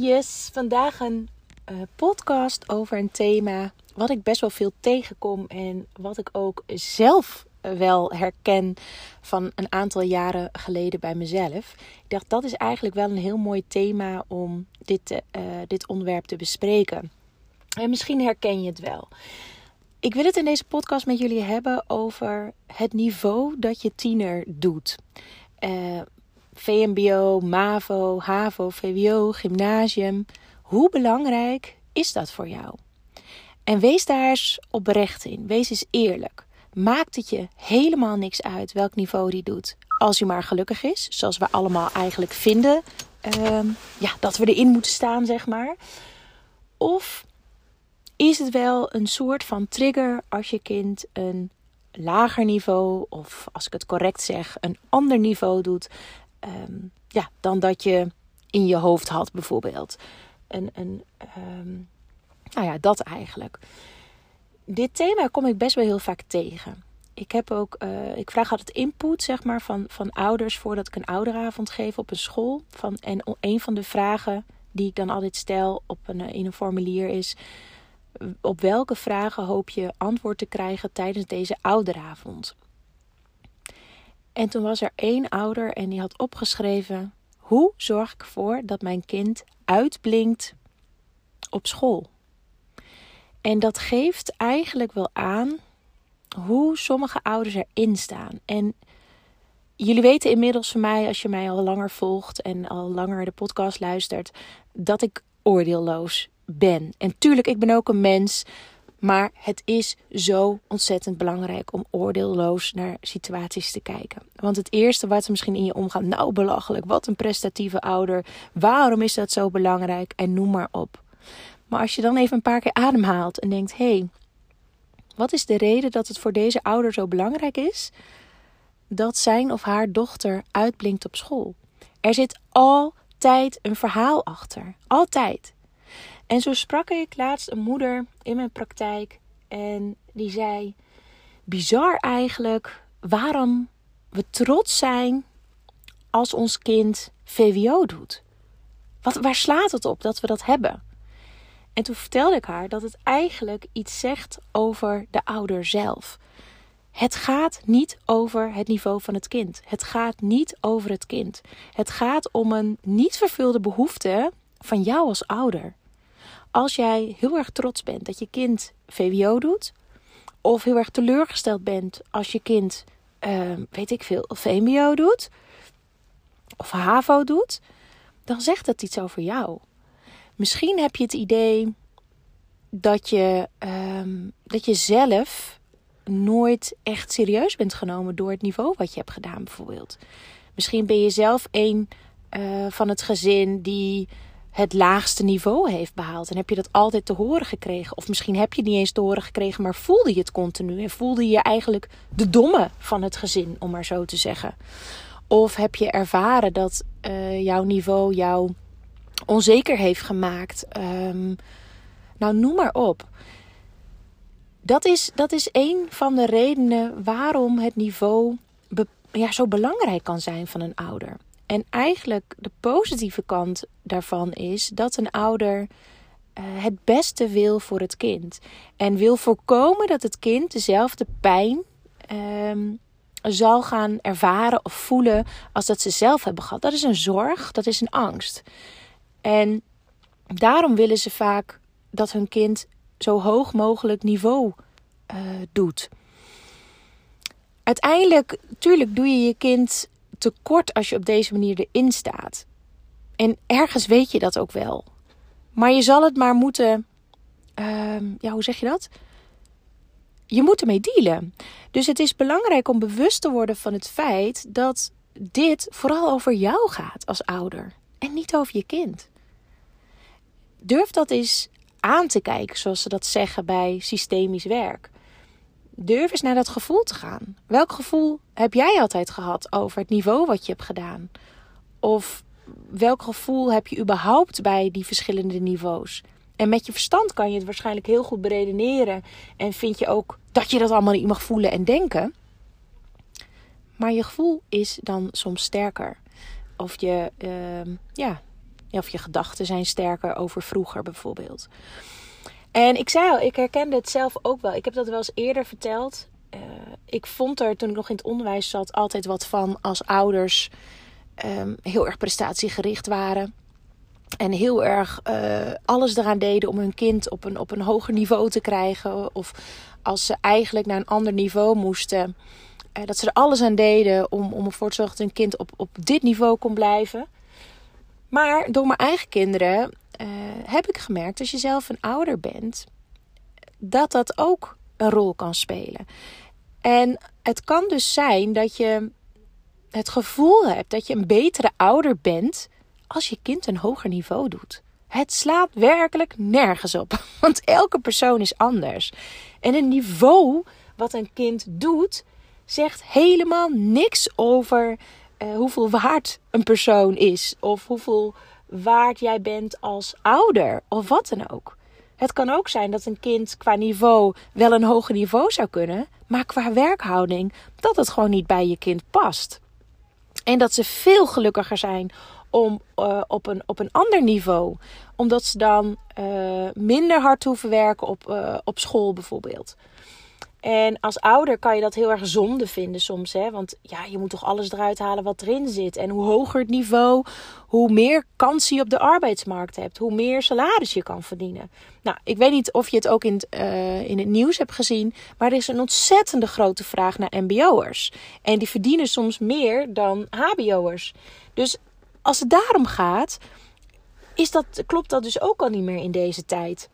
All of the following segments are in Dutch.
Yes, vandaag een uh, podcast over een thema wat ik best wel veel tegenkom en wat ik ook zelf wel herken van een aantal jaren geleden bij mezelf. Ik dacht dat is eigenlijk wel een heel mooi thema om dit, uh, dit onderwerp te bespreken. En misschien herken je het wel. Ik wil het in deze podcast met jullie hebben over het niveau dat je tiener doet. Uh, VMBO, MAVO, HAVO, VWO, gymnasium. Hoe belangrijk is dat voor jou? En wees daar eens oprecht in. Wees eens eerlijk. Maakt het je helemaal niks uit welk niveau die doet. Als hij maar gelukkig is, zoals we allemaal eigenlijk vinden ehm, ja, dat we erin moeten staan, zeg maar. Of is het wel een soort van trigger als je kind een lager niveau, of als ik het correct zeg, een ander niveau doet, Ehm, ja, dan dat je in je hoofd had, bijvoorbeeld. En, en um, nou ja, dat eigenlijk. Dit thema kom ik best wel heel vaak tegen. Ik heb ook, uh, ik vraag altijd input, zeg maar, van, van ouders voordat ik een ouderavond geef op een school. Van, en een van de vragen die ik dan altijd stel op een, in een formulier is: op welke vragen hoop je antwoord te krijgen tijdens deze ouderavond? En toen was er één ouder en die had opgeschreven: Hoe zorg ik ervoor dat mijn kind uitblinkt op school? En dat geeft eigenlijk wel aan hoe sommige ouders erin staan. En jullie weten inmiddels van mij, als je mij al langer volgt en al langer de podcast luistert, dat ik oordeelloos ben. En tuurlijk, ik ben ook een mens. Maar het is zo ontzettend belangrijk om oordeelloos naar situaties te kijken. Want het eerste wat er misschien in je omgaat, nou belachelijk, wat een prestatieve ouder. Waarom is dat zo belangrijk? En noem maar op. Maar als je dan even een paar keer ademhaalt en denkt: hé, hey, wat is de reden dat het voor deze ouder zo belangrijk is dat zijn of haar dochter uitblinkt op school? Er zit altijd een verhaal achter. Altijd. En zo sprak ik laatst een moeder in mijn praktijk en die zei: Bizar eigenlijk waarom we trots zijn als ons kind VWO doet. Wat, waar slaat het op dat we dat hebben? En toen vertelde ik haar dat het eigenlijk iets zegt over de ouder zelf. Het gaat niet over het niveau van het kind. Het gaat niet over het kind. Het gaat om een niet vervulde behoefte van jou als ouder als jij heel erg trots bent dat je kind VWO doet, of heel erg teleurgesteld bent als je kind, uh, weet ik veel, VMBO doet, of HAVO doet, dan zegt dat iets over jou. Misschien heb je het idee dat je, uh, dat je zelf nooit echt serieus bent genomen door het niveau wat je hebt gedaan, bijvoorbeeld. Misschien ben je zelf een uh, van het gezin die het laagste niveau heeft behaald. En heb je dat altijd te horen gekregen? Of misschien heb je het niet eens te horen gekregen, maar voelde je het continu? En voelde je eigenlijk de domme van het gezin, om maar zo te zeggen? Of heb je ervaren dat uh, jouw niveau jou onzeker heeft gemaakt? Um, nou, noem maar op. Dat is, dat is een van de redenen waarom het niveau ja, zo belangrijk kan zijn van een ouder. En eigenlijk de positieve kant daarvan is dat een ouder uh, het beste wil voor het kind. En wil voorkomen dat het kind dezelfde pijn um, zal gaan ervaren of voelen als dat ze zelf hebben gehad. Dat is een zorg, dat is een angst. En daarom willen ze vaak dat hun kind zo hoog mogelijk niveau uh, doet. Uiteindelijk, tuurlijk, doe je je kind tekort als je op deze manier erin staat. En ergens weet je dat ook wel. Maar je zal het maar moeten. Uh, ja, hoe zeg je dat? Je moet ermee dealen. Dus het is belangrijk om bewust te worden van het feit dat dit vooral over jou gaat als ouder en niet over je kind. Durf dat eens aan te kijken, zoals ze dat zeggen bij systemisch werk durf eens naar dat gevoel te gaan. Welk gevoel heb jij altijd gehad over het niveau wat je hebt gedaan? Of welk gevoel heb je überhaupt bij die verschillende niveaus? En met je verstand kan je het waarschijnlijk heel goed beredeneren. En vind je ook dat je dat allemaal niet mag voelen en denken. Maar je gevoel is dan soms sterker. Of je, uh, ja, of je gedachten zijn sterker over vroeger bijvoorbeeld. En ik zei al, ik herkende het zelf ook wel. Ik heb dat wel eens eerder verteld. Uh, ik vond er toen ik nog in het onderwijs zat altijd wat van als ouders um, heel erg prestatiegericht waren. En heel erg uh, alles eraan deden om hun kind op een, op een hoger niveau te krijgen. Of als ze eigenlijk naar een ander niveau moesten. Uh, dat ze er alles aan deden om, om ervoor te zorgen dat hun kind op, op dit niveau kon blijven. Maar door mijn eigen kinderen uh, heb ik gemerkt, als je zelf een ouder bent, dat dat ook een rol kan spelen. En het kan dus zijn dat je het gevoel hebt dat je een betere ouder bent als je kind een hoger niveau doet. Het slaat werkelijk nergens op, want elke persoon is anders. En een niveau wat een kind doet, zegt helemaal niks over uh, hoeveel waard een persoon is of hoeveel waard jij bent als ouder of wat dan ook. Het kan ook zijn dat een kind qua niveau wel een hoger niveau zou kunnen, maar qua werkhouding dat het gewoon niet bij je kind past. En dat ze veel gelukkiger zijn om uh, op, een, op een ander niveau. Omdat ze dan uh, minder hard hoeven werken op, uh, op school bijvoorbeeld. En als ouder kan je dat heel erg zonde vinden soms. Hè? Want ja, je moet toch alles eruit halen wat erin zit. En hoe hoger het niveau, hoe meer kansen je op de arbeidsmarkt hebt. Hoe meer salaris je kan verdienen. Nou, ik weet niet of je het ook in het, uh, in het nieuws hebt gezien. Maar er is een ontzettende grote vraag naar mbo'ers. En die verdienen soms meer dan hbo'ers. Dus als het daarom gaat, is dat, klopt dat dus ook al niet meer in deze tijd.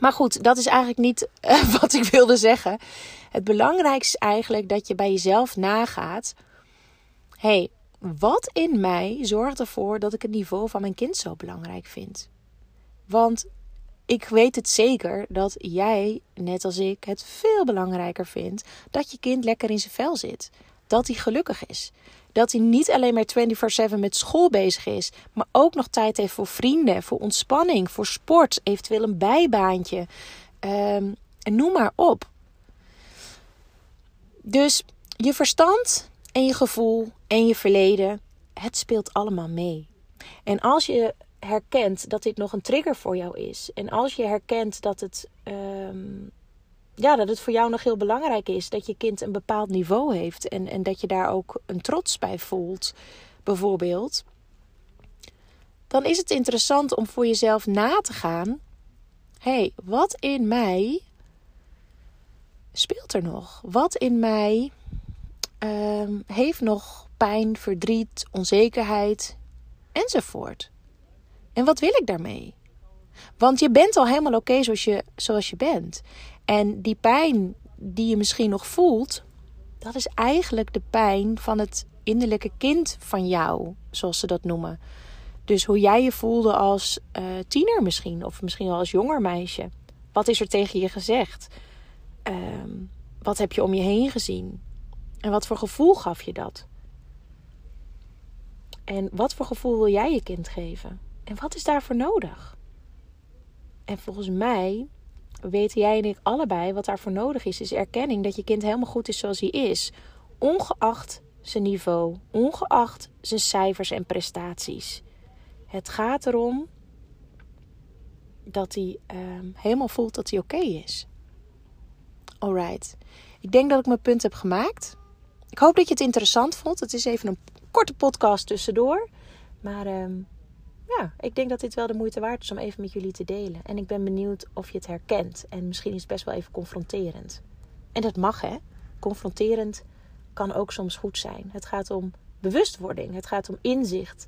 Maar goed, dat is eigenlijk niet uh, wat ik wilde zeggen. Het belangrijkste is eigenlijk dat je bij jezelf nagaat: hey, wat in mij zorgt ervoor dat ik het niveau van mijn kind zo belangrijk vind? Want ik weet het zeker dat jij, net als ik, het veel belangrijker vindt dat je kind lekker in zijn vel zit. Dat hij gelukkig is. Dat hij niet alleen maar 24/7 met school bezig is, maar ook nog tijd heeft voor vrienden, voor ontspanning, voor sport, eventueel een bijbaantje. Um, noem maar op. Dus je verstand en je gevoel en je verleden, het speelt allemaal mee. En als je herkent dat dit nog een trigger voor jou is, en als je herkent dat het um, ja, dat het voor jou nog heel belangrijk is dat je kind een bepaald niveau heeft en, en dat je daar ook een trots bij voelt, bijvoorbeeld, dan is het interessant om voor jezelf na te gaan: hey, wat in mij speelt er nog? Wat in mij um, heeft nog pijn, verdriet, onzekerheid enzovoort? En wat wil ik daarmee? Want je bent al helemaal oké zoals, je, zoals je bent. En die pijn die je misschien nog voelt, dat is eigenlijk de pijn van het innerlijke kind van jou, zoals ze dat noemen. Dus hoe jij je voelde als uh, tiener misschien, of misschien wel als jonger meisje. Wat is er tegen je gezegd? Um, wat heb je om je heen gezien? En wat voor gevoel gaf je dat? En wat voor gevoel wil jij je kind geven? En wat is daarvoor nodig? En volgens mij weten jij en ik allebei wat daarvoor nodig is. Is erkenning dat je kind helemaal goed is zoals hij is. Ongeacht zijn niveau, ongeacht zijn cijfers en prestaties. Het gaat erom dat hij uh, helemaal voelt dat hij oké is. Alright. Ik denk dat ik mijn punt heb gemaakt. Ik hoop dat je het interessant vond. Het is even een korte podcast tussendoor. Maar uh, ja, ik denk dat dit wel de moeite waard is om even met jullie te delen. En ik ben benieuwd of je het herkent. En misschien is het best wel even confronterend. En dat mag hè. Confronterend kan ook soms goed zijn. Het gaat om bewustwording. Het gaat om inzicht.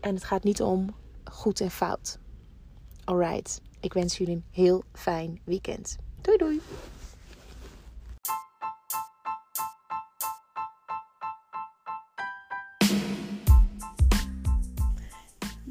En het gaat niet om goed en fout. Alright. Ik wens jullie een heel fijn weekend. Doei doei.